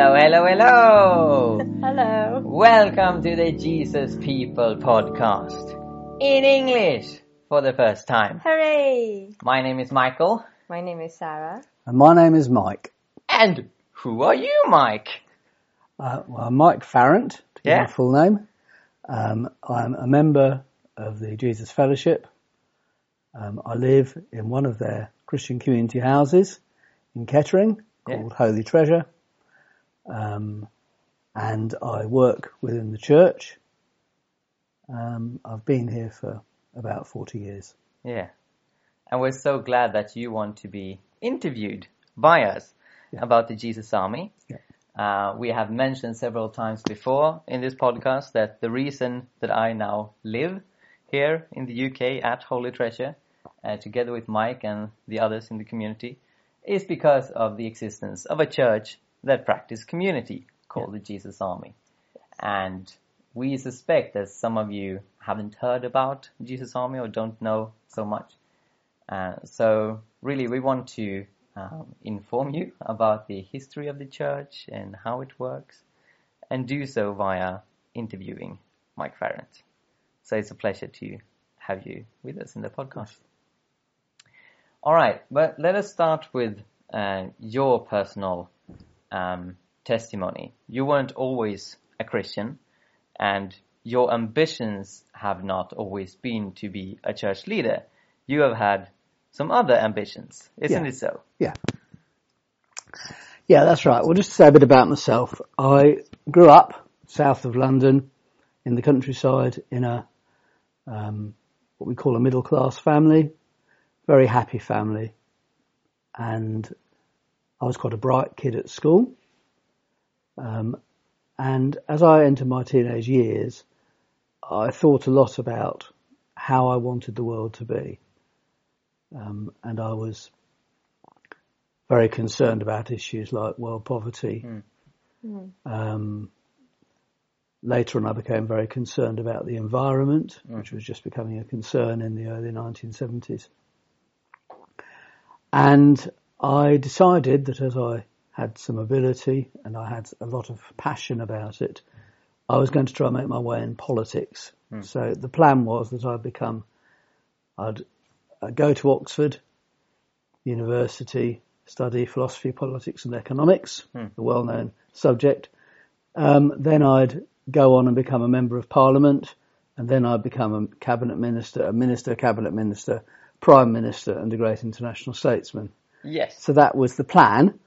Hello, hello, hello! Hello. Welcome to the Jesus People podcast in English for the first time. Hooray! My name is Michael, My name is Sarah. And my name is Mike. and who are you, Mike? Uh, well, I'm Mike Farrant, to give Yeah. my full name. Um, I'm a member of the Jesus Fellowship. Um, I live in one of their Christian community houses in Kettering Yeah. called Holy Treasure. Um, and I work within the church. Um, I've been here for about 40 years. Yeah. And we're so glad that you want to be interviewed by us about the Jesus Army. Yeah. Uh, we have mentioned several times before in this podcast that the reason that I now live here in the UK at Holy Treasure, uh, together with Mike and the others in the community, is because of the existence of a church that practice community called the Jesus Army. And we suspect that some of you haven't heard about Jesus Army or don't know so much. Uh, so really, we want to um, inform you about the history of the church and how it works, and do so via interviewing Mike Farrant. So it's a pleasure to have you with us in the podcast. All right, but let us start with uh, your personal um, testimony. You weren't always a Christian, and your ambitions have not always been to be a church leader. You have had some other ambitions, isn't Yeah. it so? Yeah. Yeah, that's right. Well, just to say a bit about myself. I grew up south of London in the countryside in a, um, what we call a middle class family, very happy family. And I was quite a bright kid at school. Um, and as I entered my teenage years, I thought a lot about how I wanted the world to be. Um, and I was very concerned about issues like world poverty. Um, later on, I became very concerned about the environment, which was just becoming a concern in the early 1970s. And I decided that as I had some ability and I had a lot of passion about it, I was going to try and make my way in politics. So the plan was that I'd become, I'd, I'd go to Oxford University, study philosophy, politics and economics, a well-known subject. Um, then I'd go on and become a member of parliament and then I'd become a cabinet minister, a minister, cabinet minister, prime minister and a great international statesman. Yes. So that was the plan.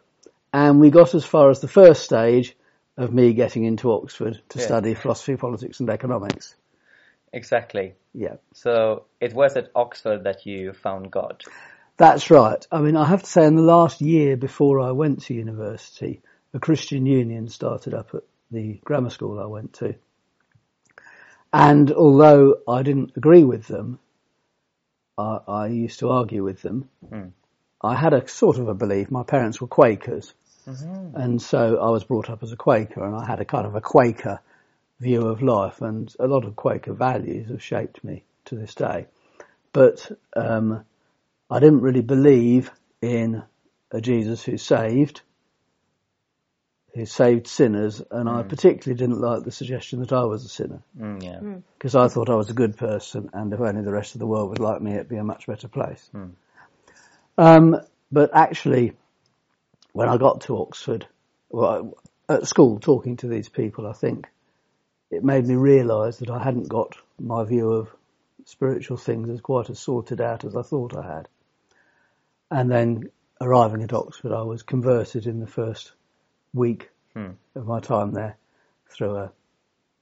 And we got as far as the first stage of me getting into Oxford to Yeah. study philosophy, politics and economics. Exactly. Yeah. So it was at Oxford that you found God. That's right. I mean, I have to say in the last year before I went to university, a Christian union started up at the grammar school I went to. And although I didn't agree with them, I, I used to argue with them. Hmm. I had a sort of a belief. My parents were Quakers. And so I was brought up as a Quaker and I had a kind of a Quaker view of life and a lot of Quaker values have shaped me to this day. But, um, I didn't really believe in a Jesus who saved, who saved sinners, and I particularly didn't like the suggestion that I was a sinner, Mm, yeah. because I thought I was a good person, and if only the rest of the world was like me, it'd be a much better place. Um, but actually, when I got to Oxford, well, at school, talking to these people, I think it made me realise that I hadn't got my view of spiritual things as quite as sorted out as I thought I had. And then arriving at Oxford, I was converted in the first week of my time there through a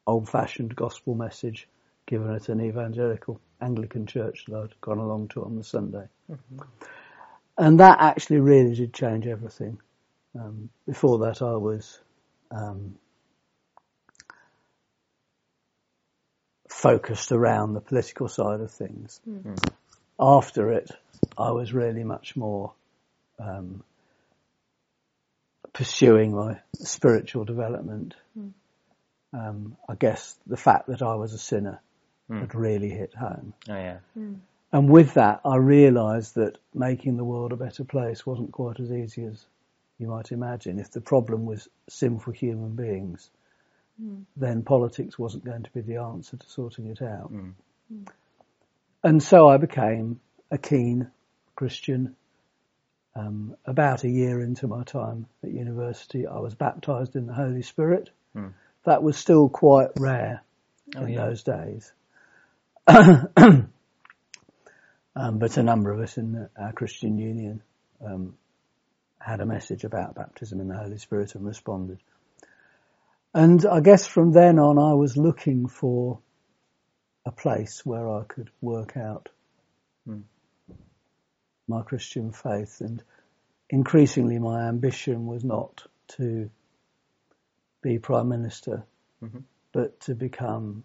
old-fashioned gospel message given at an evangelical Anglican church that I'd gone along to on the Sunday. And that actually really did change everything. Um, before that, I was um, focused around the political side of things. After it, I was really much more um, pursuing my spiritual development. Um, I guess the fact that I was a sinner had really hit home. Oh yeah. And with that, I realised that making the world a better place wasn't quite as easy as you might imagine. If the problem was sinful human beings, hmm. then politics wasn't going to be the answer to sorting it out. Hmm. Hmm. And so I became a keen Christian. Um, about a year into my time at university, I was baptized in the Holy Spirit. That was still quite rare oh, in yeah. those days. um, but a number of us in the, our Christian Union um, had a message about baptism in the Holy Spirit and responded. And I guess from then on, I was looking for a place where I could work out my Christian faith. And increasingly, my ambition was not to be Prime Minister, but to become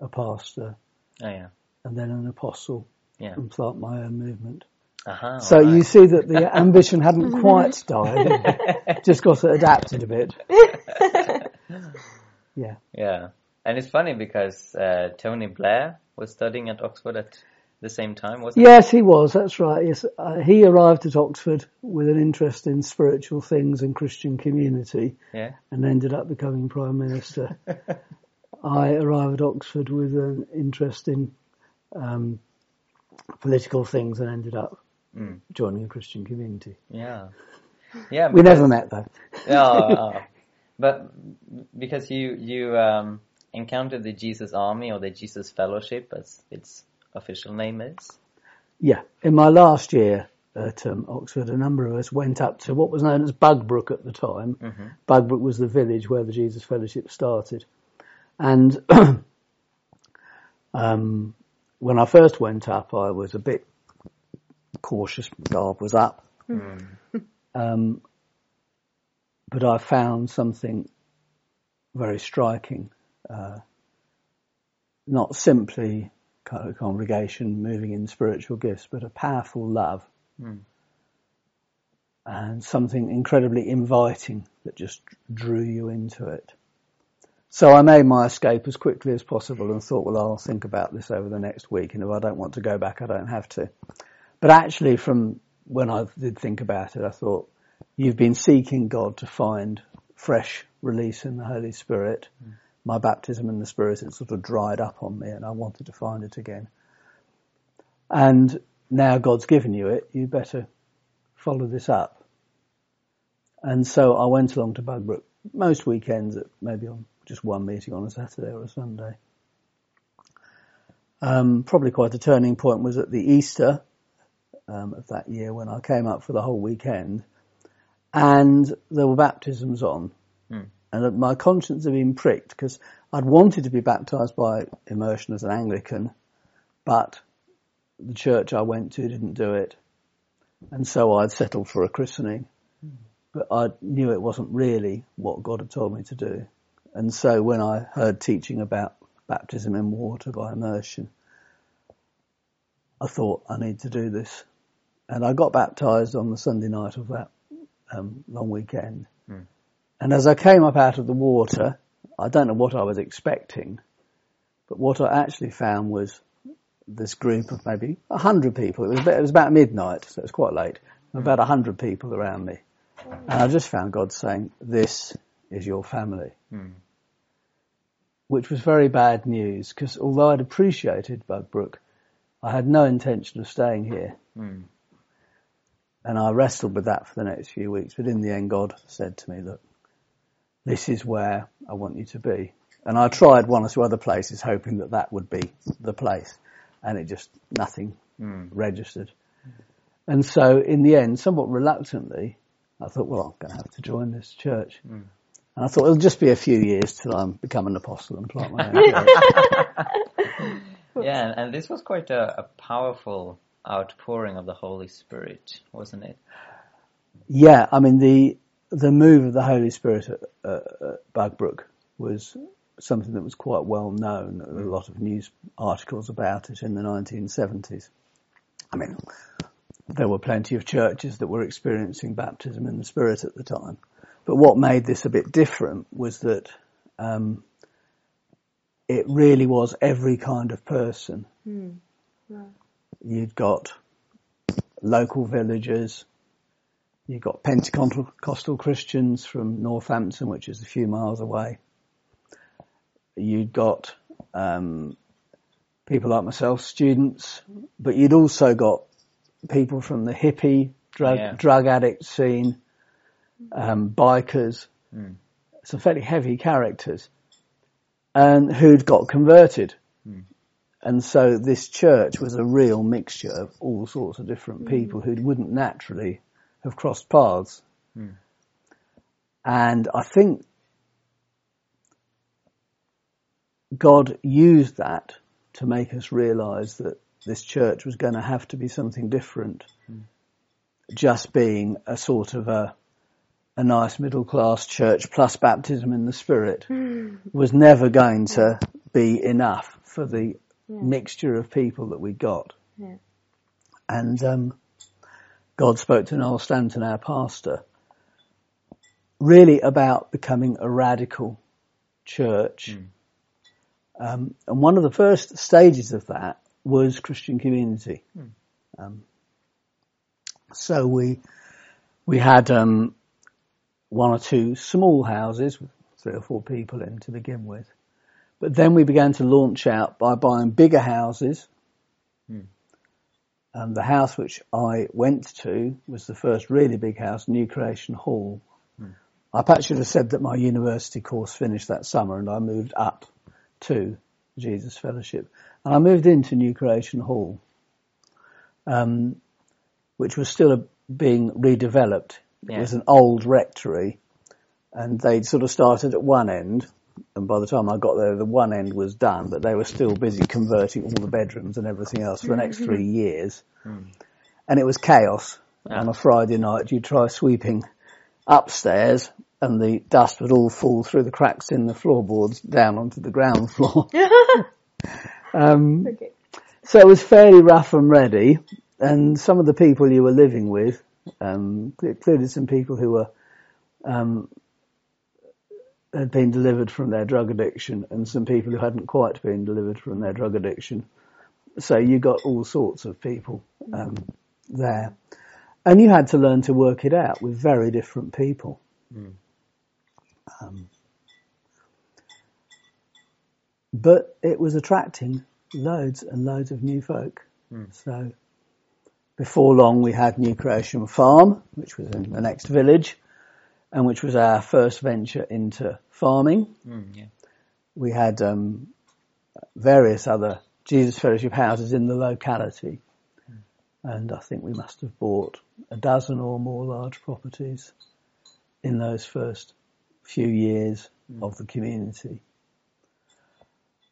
a pastor Oh yeah. and then an apostle Yeah. and plant my own movement. Aha. So alright. you see that the ambition hadn't quite died, just got adapted a bit. Yeah. Yeah. And it's funny because uh, Tony Blair was studying at Oxford at the same time, wasn't Yes, he was. That's right. Yes, uh, he arrived at Oxford with an interest in spiritual things and Christian community. Yeah. and ended up becoming prime minister. I arrived at Oxford with an interest in um, political things and ended up Mm. joining a Christian community. Yeah. Yeah. We never met though. oh, oh. But because you you um, encountered the Jesus Army or the Jesus Fellowship, as its official name is. Yeah, in my last year at um, Oxford, a number of us went up to what was known as Bugbrooke at the time. Bugbrooke was the village where the Jesus Fellowship started, and um, when I first went up, I was a bit cautious. Guard was up, um, but I found something very striking. Uh, not simply kind of congregation moving in spiritual gifts, but a powerful love and something incredibly inviting that just drew you into it. So I made my escape as quickly as possible and thought, well, I'll think about this over the next week, and if I don't want to go back, I don't have to. But actually, from when I did think about it, I thought, you've been seeking God to find fresh release in the Holy Spirit. My baptism in the Spirit had sort of dried up on me, and I wanted to find it again. And now God's given you it, you better follow this up. And so I went along to Bugbrooke most weekends, at maybe on just one meeting on a Saturday or a Sunday. Um, probably quite a turning point was at the Easter um, of that year when I came up for the whole weekend, and there were baptisms on, and my conscience had been pricked because I'd wanted to be baptised by immersion as an Anglican, but the church I went to didn't do it, and so I'd settled for a christening. But I knew it wasn't really what God had told me to do. And so when I heard teaching about baptism in water by immersion, I thought I need to do this. And I got baptized on the Sunday night of that um, long weekend. And as I came up out of the water, I don't know what I was expecting, but what I actually found was this group of maybe a hundred people. It was, about, it was about midnight, so it was quite late. About a hundred people around me. And I just found God saying, this is your family. Hmm. Which was very bad news because although I'd appreciated Bugbrooke, I had no intention of staying here. Hmm. And I wrestled with that for the next few weeks, but in the end God said to me, look, this is where I want you to be. And I tried one or two other places hoping that that would be the place. And it just, nothing hmm. registered. And so in the end, somewhat reluctantly, I thought, well, I'm going to have to join this church. And I thought it'll just be a few years till I become an apostle and plant my own. Yeah, and, and this was quite a, a powerful outpouring of the Holy Spirit, wasn't it? Yeah, I mean the the move of the Holy Spirit at, uh, at Bugbrooke was something that was quite well known. There were a lot of news articles about it in the 1970s. I mean, there were plenty of churches that were experiencing baptism in the Spirit at the time. But what made this a bit different was that um, it really was every kind of person. You'd got local villagers, You've got Pentecostal Christians from Northampton, which is a few miles away. You'd got um, people like myself, students, but you'd also got people from the hippie drug Yeah. drug addict scene, um, bikers, Mm. some fairly heavy characters, and who'd got converted. Mm. And so this church was a real mixture of all sorts of different people who wouldn't naturally have crossed paths. Mm. And I think God used that to make us realize that this church was going to have to be something different. Just being a sort of a, a nice middle class church plus baptism in the spirit was never going to be enough for the mixture of people that we got. Yeah. And um, God spoke to Noel Stanton, our pastor, really about becoming a radical church. Um, and one of the first stages of that was Christian community. Um, so we we had um, one or two small houses with three or four people in to begin with, but then we began to launch out by buying bigger houses. And the house which I went to was the first really big house, New Creation Hall. I perhaps should have said that my university course finished that summer and I moved up to Jesus Fellowship. And I moved into New Creation Hall, um, which was still a, being redeveloped. It Yeah. was an old rectory and they'd sort of started at one end and by the time I got there the one end was done but they were still busy converting all the bedrooms and everything else for the next three years. And it was chaos. Yeah. On a Friday night you'd try sweeping upstairs and the dust would all fall through the cracks in the floorboards down onto the ground floor. um, Okay. so it was fairly rough and ready and some of the people you were living with um, included some people who were um, had been delivered from their drug addiction and some people who hadn't quite been delivered from their drug addiction. So you got all sorts of people um, there. And you had to learn to work it out with very different people. Um, but it was attracting loads and loads of new folk. So before long we had New Creation Farm, which was in the next village, and which was our first venture into farming. Mm, yeah. We had um, various other Jesus Fellowship houses in the locality, and I think we must have bought a dozen or more large properties in those first few years of the community.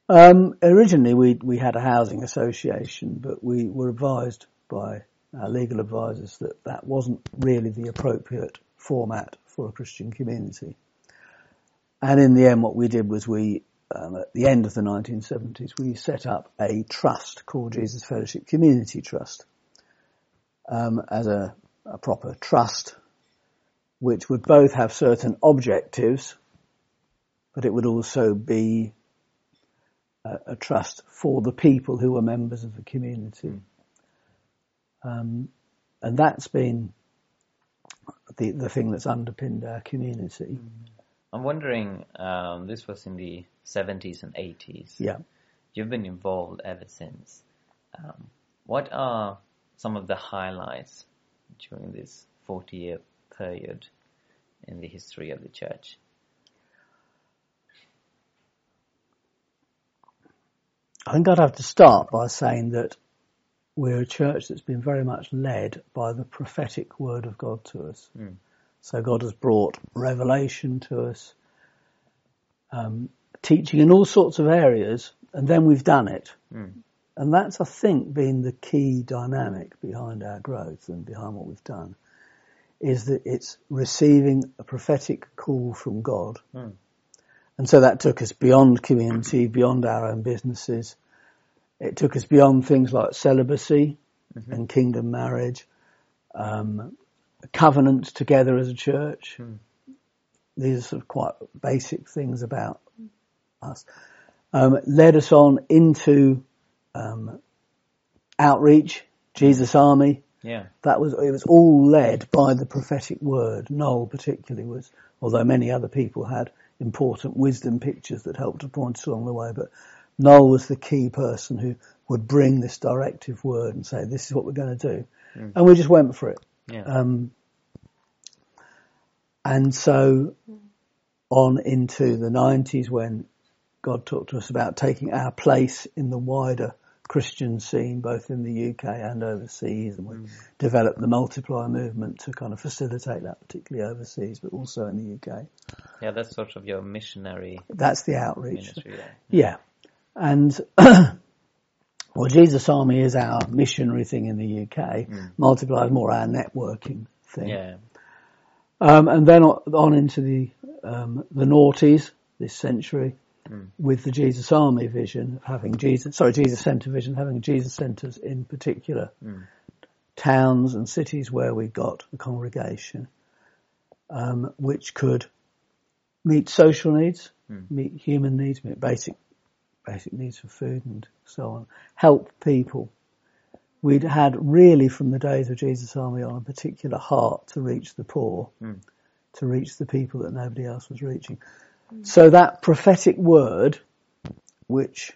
Um, originally, we we had a housing association, but we were advised by our legal advisors that that wasn't really the appropriate format for a Christian community. And in the end, what we did was we, um, at the end of the 1970s, we set up a trust called Jesus Fellowship Community Trust um, as a, a proper trust, which would both have certain objectives, but it would also be a, a trust for the people who were members of the community. Um, and that's been the the thing that's underpinned our community. I'm wondering, um, this was in the 70s and 80s. Yeah. You've been involved ever since. Um, what are some of the highlights during this 40 year period in the history of the church? I think I'd have to start by saying that we're a church that's been very much led by the prophetic word of God to us. Hmm. So God has brought revelation to us, um, teaching in all sorts of areas, and then we've done it. Hmm. And that's, I think, been the key dynamic behind our growth and behind what we've done, is that it's receiving a prophetic call from God. Hmm. And so that took us beyond community, beyond our own businesses. It took us beyond things like celibacy and kingdom marriage, um, covenant together as a church. These are sort of quite basic things about us. Um, led us on into um, outreach, Jesus Army, Yeah. That was it was all led by the prophetic word. Noel particularly was, although many other people had important wisdom pictures that helped to point us along the way, but Noel was the key person who would bring this directive word and say, "This is what we're going to do," and we just went for it. Yeah. Um, and so on into the 90s when God talked to us about taking our place in the wider Christian scene, both in the UK and overseas, and we developed the multiplier movement to kind of facilitate that, particularly overseas, but also in the UK. yeah, that's sort of your missionary That's the outreach. ministry there. Yeah. And, well, Jesus Army is our missionary thing in the UK. Multiply is more our networking thing. Yeah. Um, and then on, on into the um, the noughties this century with the Jesus Army vision of having Jesus, sorry, Jesus Centre vision, having Jesus centres in particular towns and cities where we got a congregation, um, which could meet social needs, meet human needs, meet basic basic needs for food and so on, help people. We'd had really from the days of Jesus Army on a particular heart to reach the poor, to reach the people that nobody else was reaching. So that prophetic word, which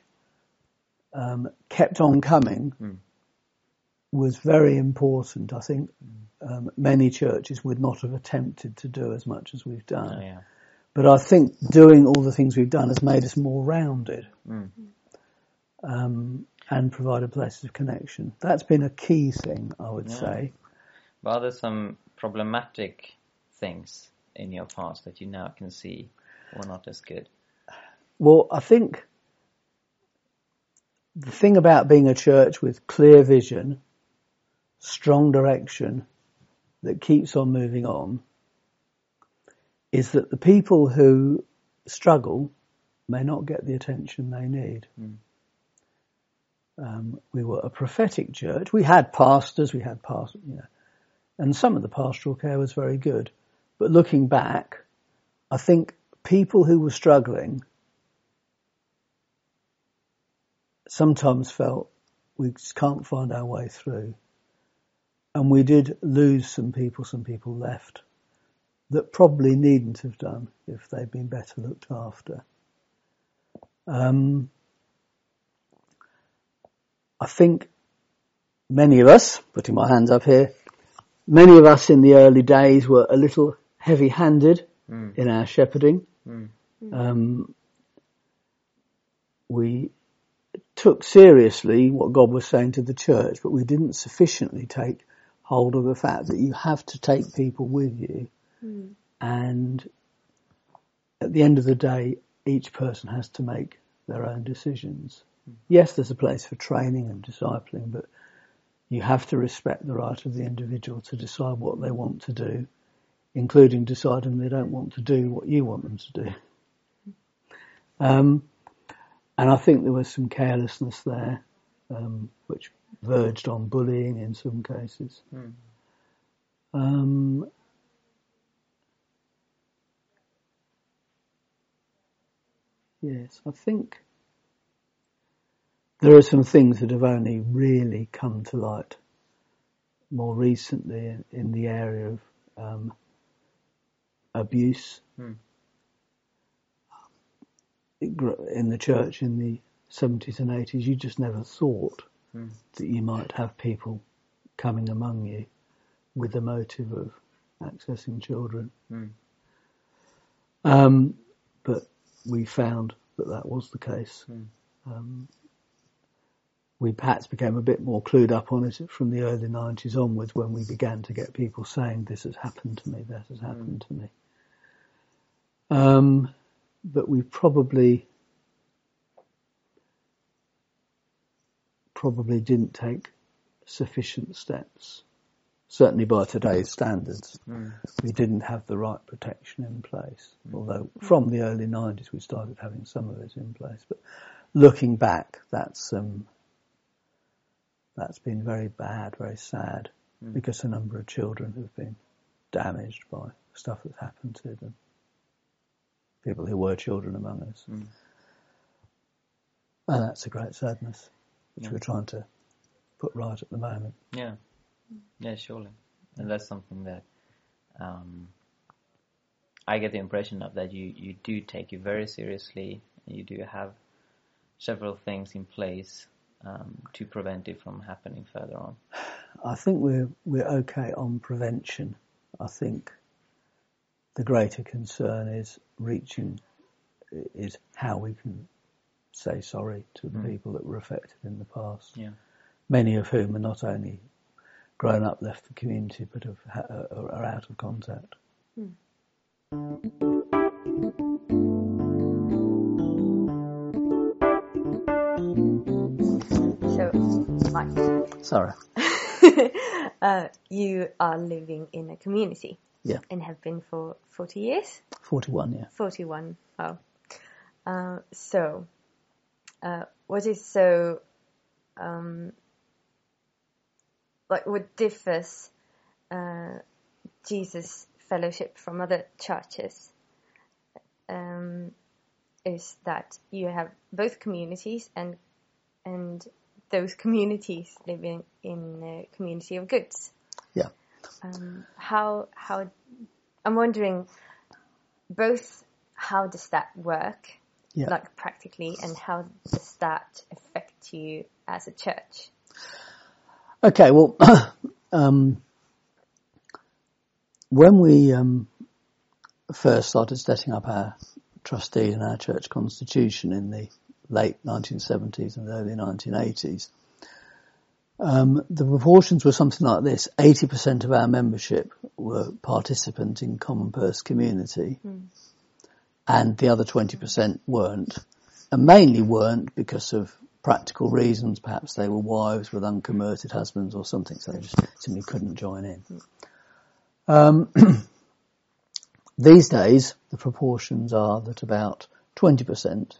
um, kept on coming, was very important. I think um, many churches would not have attempted to do as much as we've done. Oh, yeah. But I think doing all the things we've done has made us more rounded um, and provided places of connection. That's been a key thing, I would say. But are there some problematic things in your past that you now can see were not as good? Well, I think the thing about being a church with clear vision, strong direction that keeps on moving on is that the people who struggle may not get the attention they need. Um, we were a prophetic church. We had pastors, we had pastors, you know, and some of the pastoral care was very good. But looking back, I think people who were struggling sometimes felt we just can't find our way through. And we did lose some people, some people left that probably needn't have done if they'd been better looked after. Um, I think many of us, putting my hands up here, many of us in the early days were a little heavy-handed in our shepherding. Um, we took seriously what God was saying to the church, but we didn't sufficiently take hold of the fact that you have to take people with you. And at the end of the day, each person has to make their own decisions. Yes, there's a place for training and discipling, but you have to respect the right of the individual to decide what they want to do, including deciding they don't want to do what you want them to do. Um, and I think there was some carelessness there, um, which verged on bullying in some cases. Um, yes, I think there are some things that have only really come to light more recently in, in the area of um, abuse It in the church in the 70s and 80s. You just never thought that you might have people coming among you with the motive of accessing children. Um, but we found that that was the case. Um, we perhaps became a bit more clued up on it from the early 90s onwards when we began to get people saying, this has happened to me, that has happened to me. Um, but we probably, probably didn't take sufficient steps. Certainly by today's standards, mm. we didn't have the right protection in place. Although from the early 90s we started having some of it in place. But looking back, that's um, that's been very bad, very sad, mm. because a number of children have been damaged by stuff that's happened to them. People who were children among us. Mm. And that's a great sadness, which we're trying to put right at the moment. Yeah. Yeah, surely, and that's something that um, I get the impression of that you you do take it very seriously. You do have several things in place um, to prevent it from happening further on. I think we're we're okay on prevention. I think the greater concern is reaching is how we can say sorry to the Mm. people that were affected in the past. Yeah. Many of whom are not only grown up, left the community, but have, ha- are out of contact. So, Mike, Sorry. uh, you are living in a community. Yeah. And have been for 40 years? 41, yeah. 41. Oh. Uh, so, uh, what is so, um, like, what differs uh, Jesus Fellowship from other churches um, is that you have both communities and and those communities living in a community of goods. Yeah. Um, how how I'm wondering both how does that work Yeah. like practically and how does that affect you as a church? Okay, well, um, when we um, first started setting up our trustee and our church constitution in the late 1970s and early 1980s, um, the proportions were something like this. 80% of our membership were participant in Common Purse community and the other 20% weren't. And mainly weren't because of practical reasons. Perhaps they were wives with unconverted husbands or something, so they just simply couldn't join in. Um, these days, the proportions are that about 20%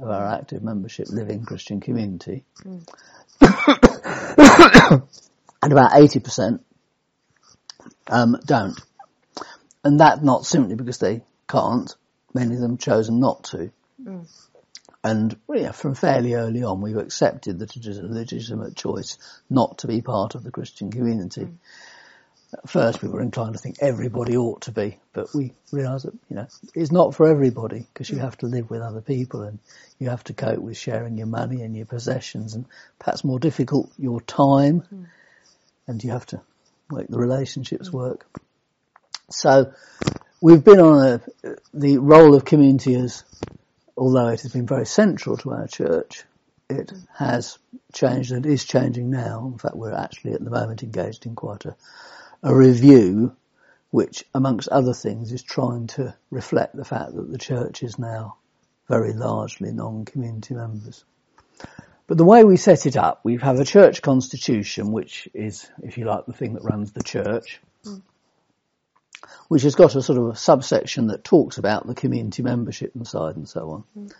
of our active membership live in Christian community. and about 80% um, don't. And that not simply because they can't, many of them chosen not to. And yeah, from fairly early on, we've accepted that it is a legitimate choice not to be part of the Christian community. Mm. At first, we were inclined to think everybody ought to be, but we realised that you know it's not for everybody because you mm. have to live with other people and you have to cope with sharing your money and your possessions and perhaps more difficult your time, mm. and you have to make the relationships work. So we've been on a the role of community as although it has been very central to our church, it has changed and is changing now. In fact, we're actually at the moment engaged in quite a, a review, which, amongst other things, is trying to reflect the fact that the church is now very largely non-community members. But the way we set it up, we have a church constitution, which is, if you like, the thing that runs the church mm. Which has got a sort of a subsection that talks about the community membership inside and so on. Mm.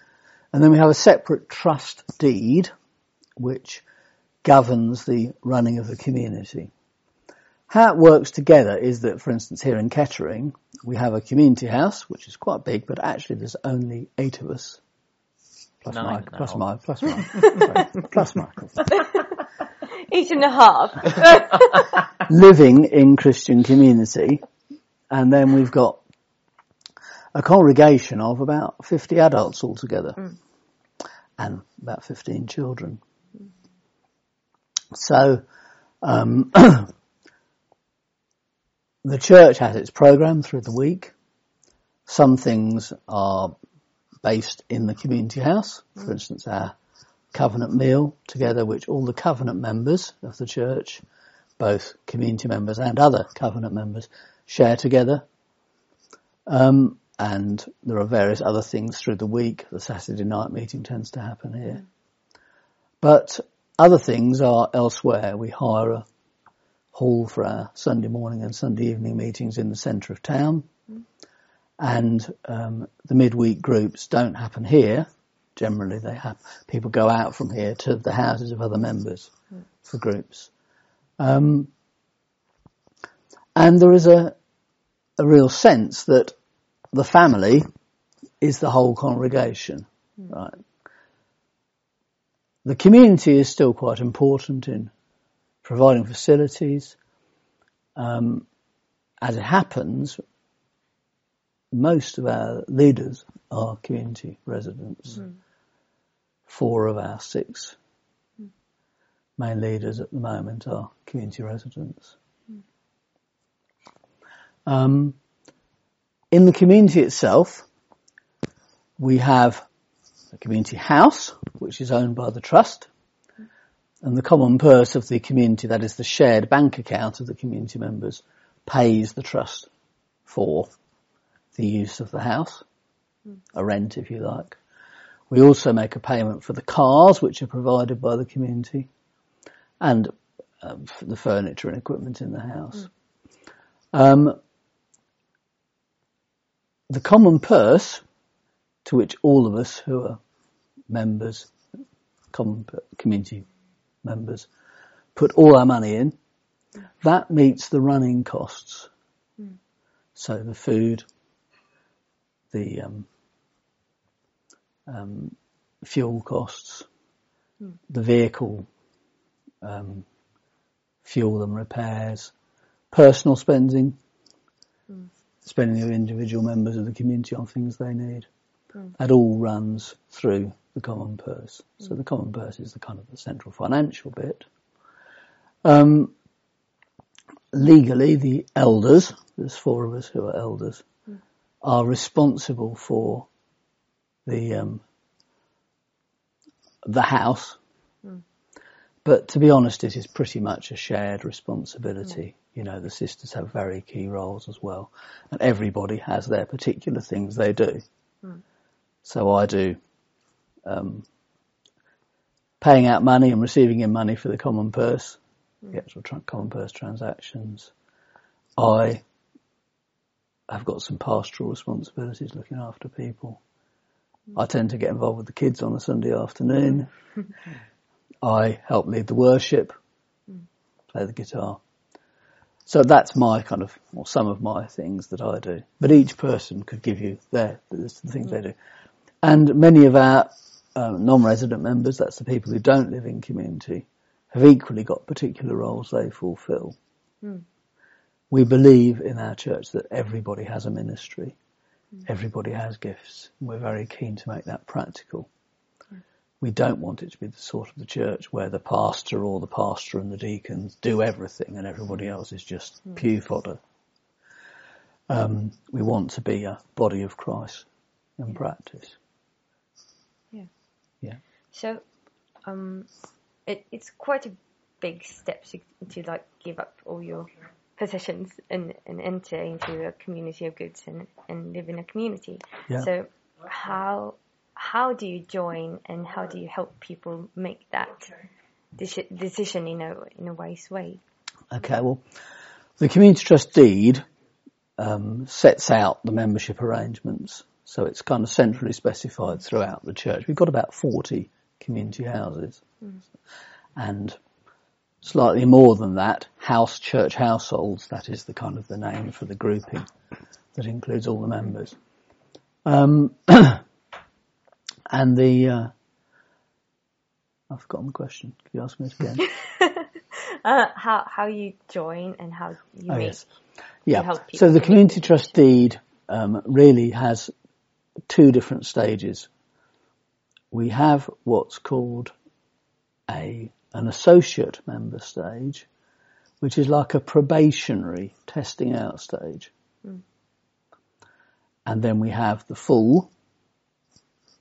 And then we have a separate trust deed, which governs the running of the community. How it works together is that, for instance, here in Kettering, we have a community house, which is quite big, but actually there's only eight of us. Plus Nine Mike, plus. Mike, plus Mike, sorry, plus Michael. Eight and a half. living in Christian community, and then we've got a congregation of about 50 adults altogether, and about 15 children. So, um, the church has its program through the week. Some things are based in the community house. For instance, our covenant meal together, which all the covenant members of the church, both community members and other covenant members, share together. Um, and there are various other things through the week. The Saturday night meeting tends to happen here. But other things are elsewhere. We hire a hall for our Sunday morning and Sunday evening meetings in the centre of town. And um, the midweek groups don't happen here. Generally, they have people go out from here to the houses of other members for groups. Um, and there is a a real sense that the family is the whole congregation, right? The community is still quite important in providing facilities. Um, as it happens, most of our leaders are community residents. Mm. Four of our six mm. main leaders at the moment are community residents. Mm. Um, in the community itself, we have a community house, which is owned by the trust, and the common purse of the community, that is the shared bank account of the community members, pays the trust for the use of the house, a rent if you like. We also make a payment for the cars which are provided by the community and um, the furniture and equipment in the house. Um, the common purse to which all of us who are members, common community members, put all our money in, that meets the running costs. Mm. So the food, the um, um, fuel costs, mm. the vehicle um, fuel and repairs, personal spending, mm. Spending of individual members of the community on things they need. Mm. That all runs through the common purse. So the common purse is the kind of the central financial bit. Um, legally, the elders, there's four of us who are elders, mm. are responsible for the um, the house. Mm. But to be honest, it is pretty much a shared responsibility. Mm. You know, the sisters have very key roles as well, and everybody has their particular things they do. Hmm. So I do um, paying out money and receiving in money for the common purse, mm. the actual tra- common purse transactions. I have got some pastoral responsibilities looking after people. I tend to get involved with the kids on a Sunday afternoon. I help lead the worship, play the guitar. So that's my kind of, or some of my things that I do. But each person could give you their, the things they do. And many of our um, non-resident members, that's the people who don't live in community, have equally got particular roles they fulfil. Mm. We believe in our church that everybody has a ministry. Mm. Everybody has gifts. And we're very keen to make that practical. Mm. We don't want it to be the sort of the church where the pastor or the pastor and the deacons do everything and everybody else is just hmm. pew fodder. Um, we want to be a body of Christ in practice. Yeah. Yeah. So, um, it, it's quite a big step to, to like give up all your possessions and, and enter into a community of goods and, and live in a community. Yeah. So how how do you join and how do you help people make that decision in a in a wise way? Okay, well, the community trust deed um, sets out the membership arrangements so it's kind of centrally specified throughout the church. We've got about 40 community houses mm. and slightly more than that, house church households. That is the kind of the name for the grouping that includes all the members. Um, and the, uh, I've forgotten the question. Could you ask me again? uh, how, how you join and how you oh, yes. Yeah. So the community trust deed um, really has two different stages. We have what's called a an associate member stage, which is like a probationary testing out stage. Mm. And then we have the full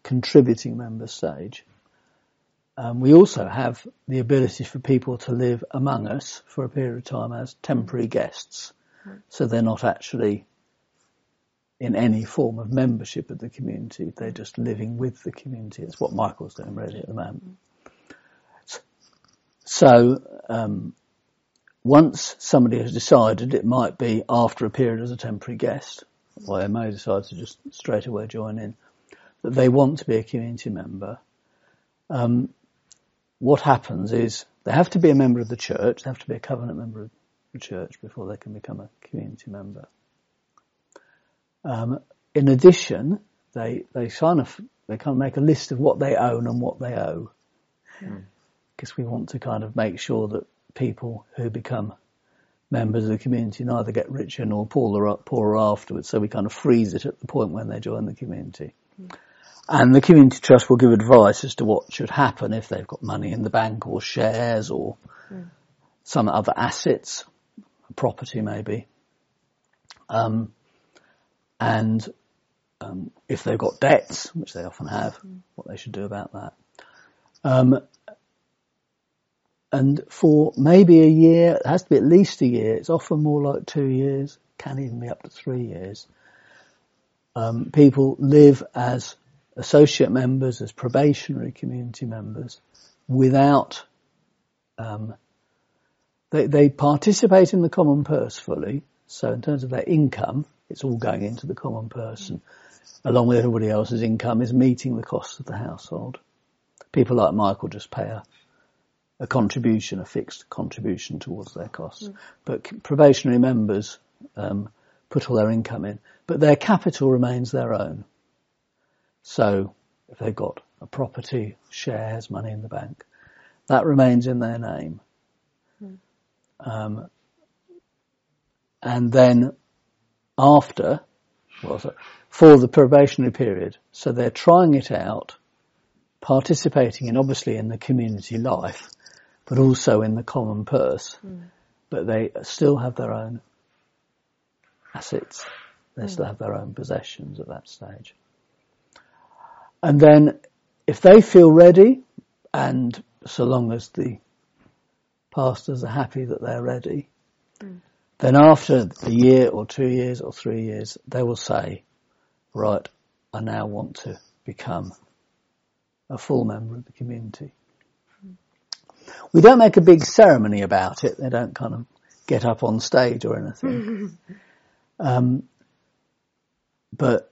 contributing member stage. Um, we also have the ability for people to live among us for a period of time as temporary guests. So they're not actually in any form of membership of the community. They're just living with the community. It's what Michael's doing really at the moment. So, um, once somebody has decided it might be after a period as a temporary guest, or they may decide to just straight away join in, that they want to be a community member, um, what happens is they have to be a member of the church, they have to be a covenant member of the church before they can become a community member. Um, in addition, they they kind of they kind of make a list of what they own and what they owe, because hmm. we want to kind of make sure that people who become members of the community neither get richer nor poorer, poorer afterwards. So we kind of freeze it at the point when they join the community. Mm. And the community trust will give advice as to what should happen if they've got money in the bank or shares or mm. some other assets, property maybe. Um, and um, if they've got debts, which they often have, mm. what they should do about that. Um, and for maybe a year, it has to be at least a year, it's often more like two years, can even be up to three years. Um, people live as associate members, as probationary community members, without, um, they, they participate in the common purse fully. So in terms of their income, it's all going into the common purse and along with everybody else's income is meeting the costs of the household. People like Michael just pay a a contribution, a fixed contribution towards their costs. Mm. But probationary members um, put all their income in, but their capital remains their own. So if they've got a property, shares, money in the bank, that remains in their name. Mm. Um, and then after, well, for the probationary period, so they're trying it out, participating in obviously in the community life, but also in the common purse. Mm. But they still have their own assets. They mm. still have their own possessions at that stage. And then if they feel ready, and so long as the pastors are happy that they're ready, mm. then after the year or two years or three years, they will say, right, I now want to become a full member of the community. We don't make a big ceremony about it. They don't kind of get up on stage or anything. um, but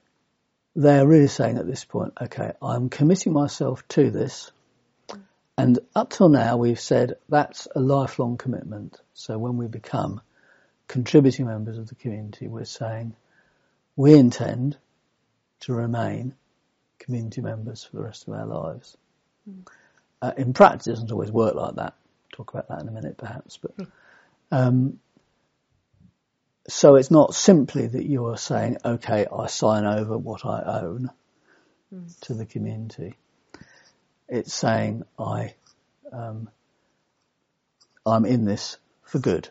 they're really saying at this point, okay, I'm committing myself to this. And up till now, we've said that's a lifelong commitment. So when we become contributing members of the community, we're saying we intend to remain community members for the rest of our lives. Mm. Uh, in practice, it doesn't always work like that. Talk about that in a minute, perhaps. But hmm. um, so it's not simply that you are saying, "Okay, I sign over what I own mm. to the community." It's saying, "I, um, I'm in this for good."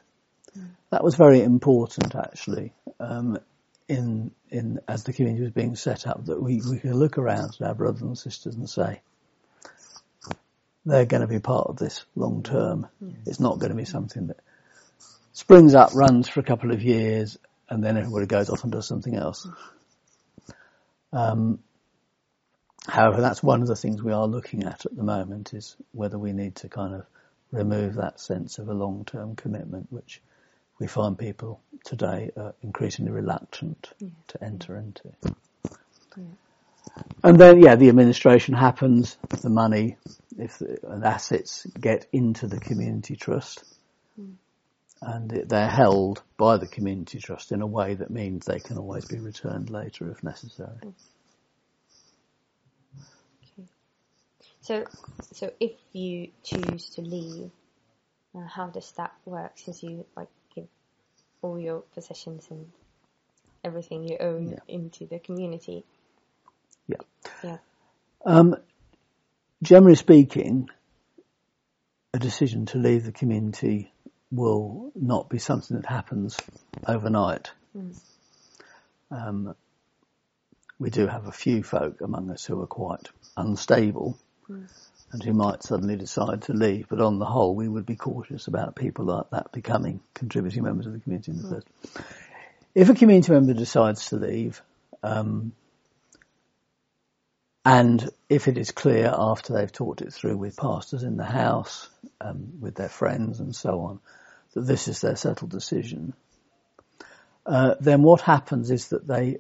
Mm. That was very important, actually. Um, in in as the community was being set up, that we we could look around at our brothers and sisters and say, they're going to be part of this long term. Mm. It's not going to be something that springs up, runs for a couple of years, and then everybody goes off and does something else. Um, however, that's one of the things we are looking at at the moment is whether we need to kind of remove that sense of a long-term commitment, which we find people today are increasingly reluctant yeah. to enter into. Yeah. And then, yeah, the administration happens, the money, if the, assets get into the community trust, mm. And they're held by the community trust in a way that means they can always be returned later if necessary. Mm. Okay. So, so if you choose to leave, uh, how does that work? Since you like give all your possessions and everything you own yeah. into the community. Yeah. Yeah. Um, generally speaking, a decision to leave the community will not be something that happens overnight. Mm. Um, we do have a few folk among us who are quite unstable mm. and who might suddenly decide to leave, but on the whole, we would be cautious about people like that becoming contributing members of the community in the mm. first. If a community member decides to leave, um, and if it is clear after they've talked it through with pastors in the house, um, with their friends and so on, that this is their settled decision, uh, then what happens is that they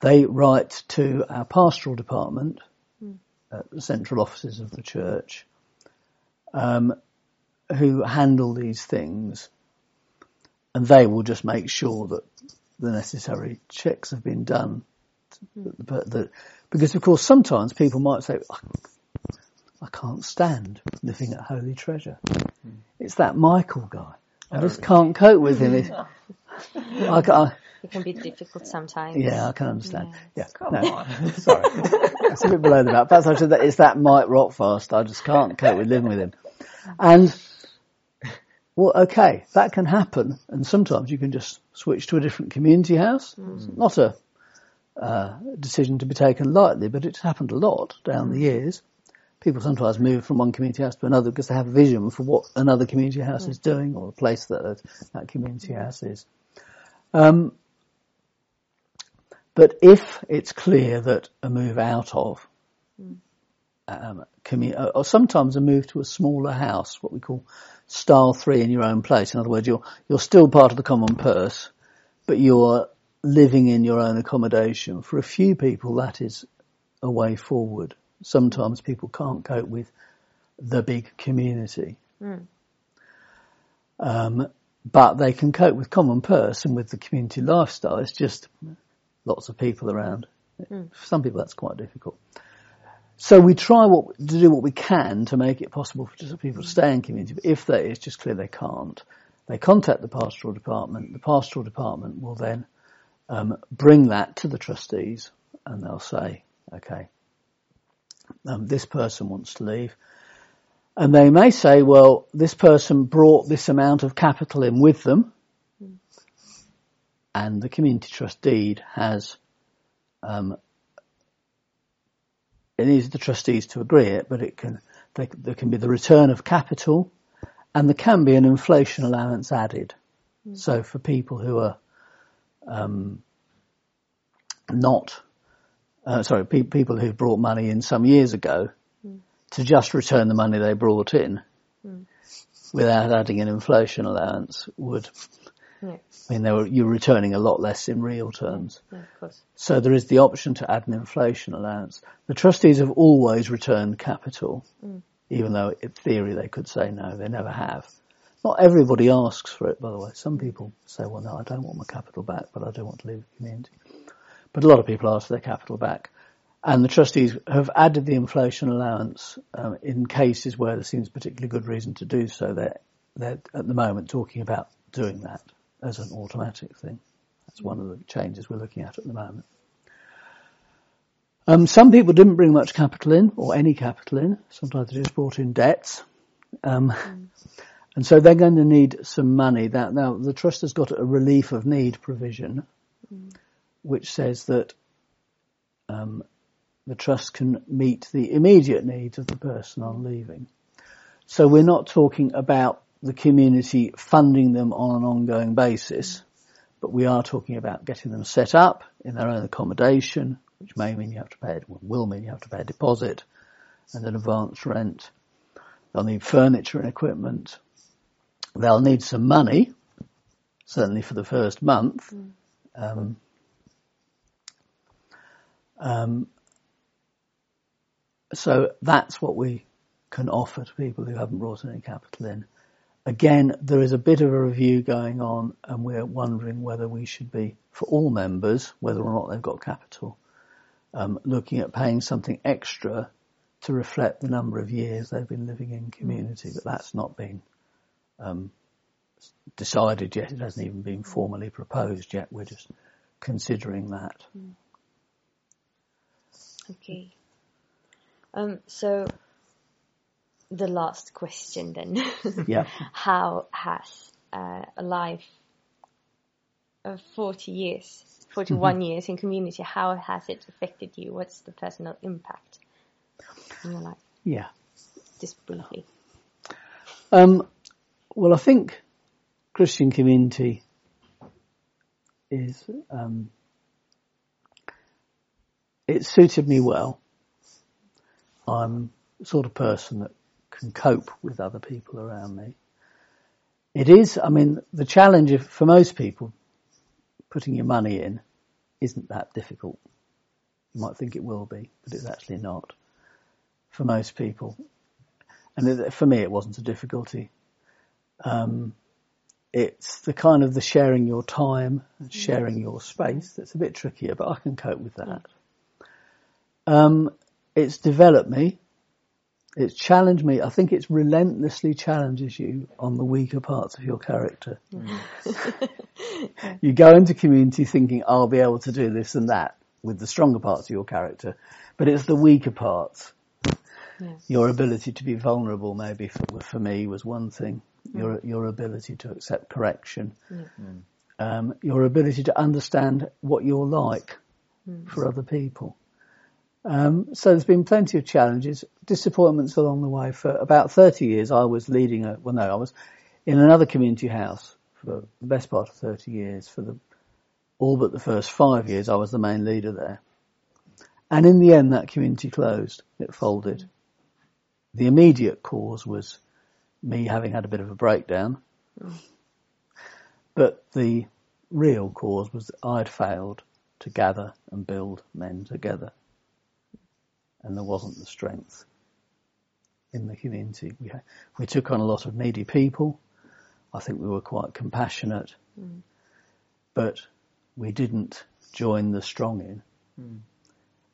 they write to our pastoral department, mm. at the central offices of the church, um, who handle these things, and they will just make sure that the necessary checks have been done, mm. that, that because of course sometimes people might say, I can't stand living at Holy Treasure. It's that Michael guy. I just can't cope with him. It's- I, ca- It can be difficult sometimes. yeah, I can understand. Yeah, Come no, on. sorry, it's a bit below the belt. Perhaps I should. It's that Mike Rockfast. I just can't cope with living with him. And well, okay, that can happen, and sometimes you can just switch to a different community house. It's not a uh, decision to be taken lightly, but it's happened a lot down the years. People sometimes move from one community house to another because they have a vision for what another community house is doing or the place that that community house is. Um, but if it's clear that a move out of, um, commu- uh, or sometimes a move to a smaller house, what we call style three in your own place. In other words, you're you're still part of the common purse, but you're living in your own accommodation. For a few people, that is a way forward. Sometimes people can't cope with the big community. Um, but they can cope with common purse and with the community lifestyle. It's just lots of people around. For some people, that's quite difficult. So we try what, to do what we can to make it possible for just people to stay in community. But if that is just clear they can't, they contact the pastoral department. The pastoral department will then um, bring that to the trustees, and they'll say, "Okay, um, this person wants to leave." And they may say, well, this person brought this amount of capital in with them, and the community trust deed has, um, it needs the trustees to agree it, but it can, they, there can be the return of capital, and there can be an inflation allowance added. So for people who are, um, not, uh, sorry, pe- people who brought money in some years ago, hmm. to just return the money they brought in hmm. without adding an inflation allowance would Yeah, mean they were, you're returning a lot less in real terms. yeah, of course. So there is the option to add an inflation allowance. The trustees have always returned capital, hmm. even though in theory they could say no, they never have. Not everybody asks for it, by the way. Some people say, well, no, I don't want my capital back, but I do want to leave the community. But a lot of people ask for their capital back. And the trustees have added the inflation allowance um, in cases where there seems particularly good reason to do so. They're, they're at the moment talking about doing that as an automatic thing. That's one of the changes we're looking at at the moment. Um, some people didn't bring much capital in, or any capital in. Sometimes they just brought in debts. Um, And so they're going to need some money. That now the trust has got a relief of need provision, which says that um, the trust can meet the immediate needs of the person on leaving. So we're not talking about the community funding them on an ongoing basis, but we are talking about getting them set up in their own accommodation, which may mean you have to pay, will mean you have to pay a deposit and an advance rent. They'll need furniture and equipment. They'll need some money, certainly for the first month. Um, um, so that's what we can offer to people who haven't brought any capital in. Again, there is a bit of a review going on and we're wondering whether we should be, for all members, whether or not they've got capital, um, looking at paying something extra to reflect the number of years they've been living in community, but that's not been um, decided yet. It hasn't even been formally proposed yet. We're just considering that. Okay. Um, so the last question then. Yeah. How has uh, a life of 40 years, 41 years in community, how has it affected you? What's the personal impact in your life? Yeah. Just briefly. Um, well, I think Christian community is um, it suited me well. I'm the sort of person that can cope with other people around me. It is, I mean, the challenge for most people, putting your money in isn't that difficult. You might think it will be, but it's actually not. For most people, and for me, it wasn't a difficulty. Um, it's the kind of the sharing your time and sharing your space that's a bit trickier, but I can cope with that. Um, it's developed me. It's challenged me. I think it's relentlessly challenges you on the weaker parts of your character. you go into community thinking, I'll be able to do this and that with the stronger parts of your character, but it's the weaker parts. Yes. Your ability to be vulnerable, maybe for, for me, was one thing. Mm. Your your ability to accept correction, mm. um, your ability to understand what you're like mm. for other people. Um, so there's been plenty of challenges, disappointments along the way. For about 30 years, I was leading a, well no, I was in another community house for the best part of 30 years. For the, all but the first five years, I was the main leader there. And in the end, that community closed. It folded. The immediate cause was me having had a bit of a breakdown. But the real cause was that I'd failed to gather and build men together and there wasn't the strength in the community. We had, we took on a lot of needy people. I think we were quite compassionate, mm. but we didn't join the strong in. Mm.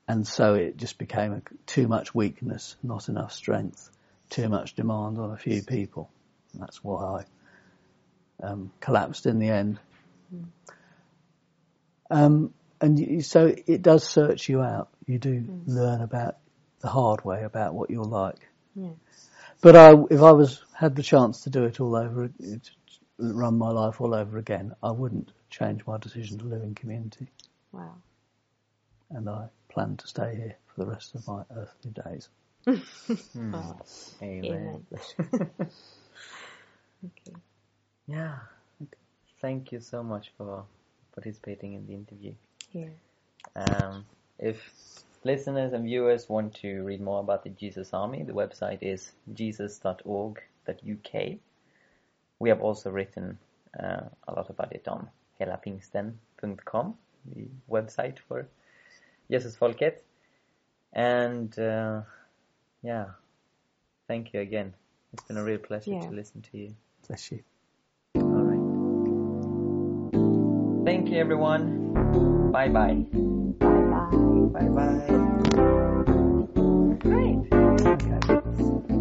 And so it just became a, too much weakness, not enough strength, too much demand on a few people. And that's why I um, collapsed in the end. Mm. Um, and you, so it does search you out. You do mm. learn about the hard way about what you're like. Yeah. But I, if I was had the chance to do it all over, to run my life all over again, I wouldn't change my decision to live in community. Wow. And I plan to stay here for the rest of my earthly days. hmm. oh, amen. amen. okay. Yeah. Thank you so much for participating in the interview. Yeah. Um, if listeners and viewers want to read more about the Jesus Army, the website is jesus.org.uk. We have also written uh, a lot about it on helapingsten.com, the website for Jesus Jesusfolket. And uh, yeah, thank you again. It's been a real pleasure yeah. to listen to you. Bless you. All right. Thank you, everyone. Bye bye. Bye bye. Great.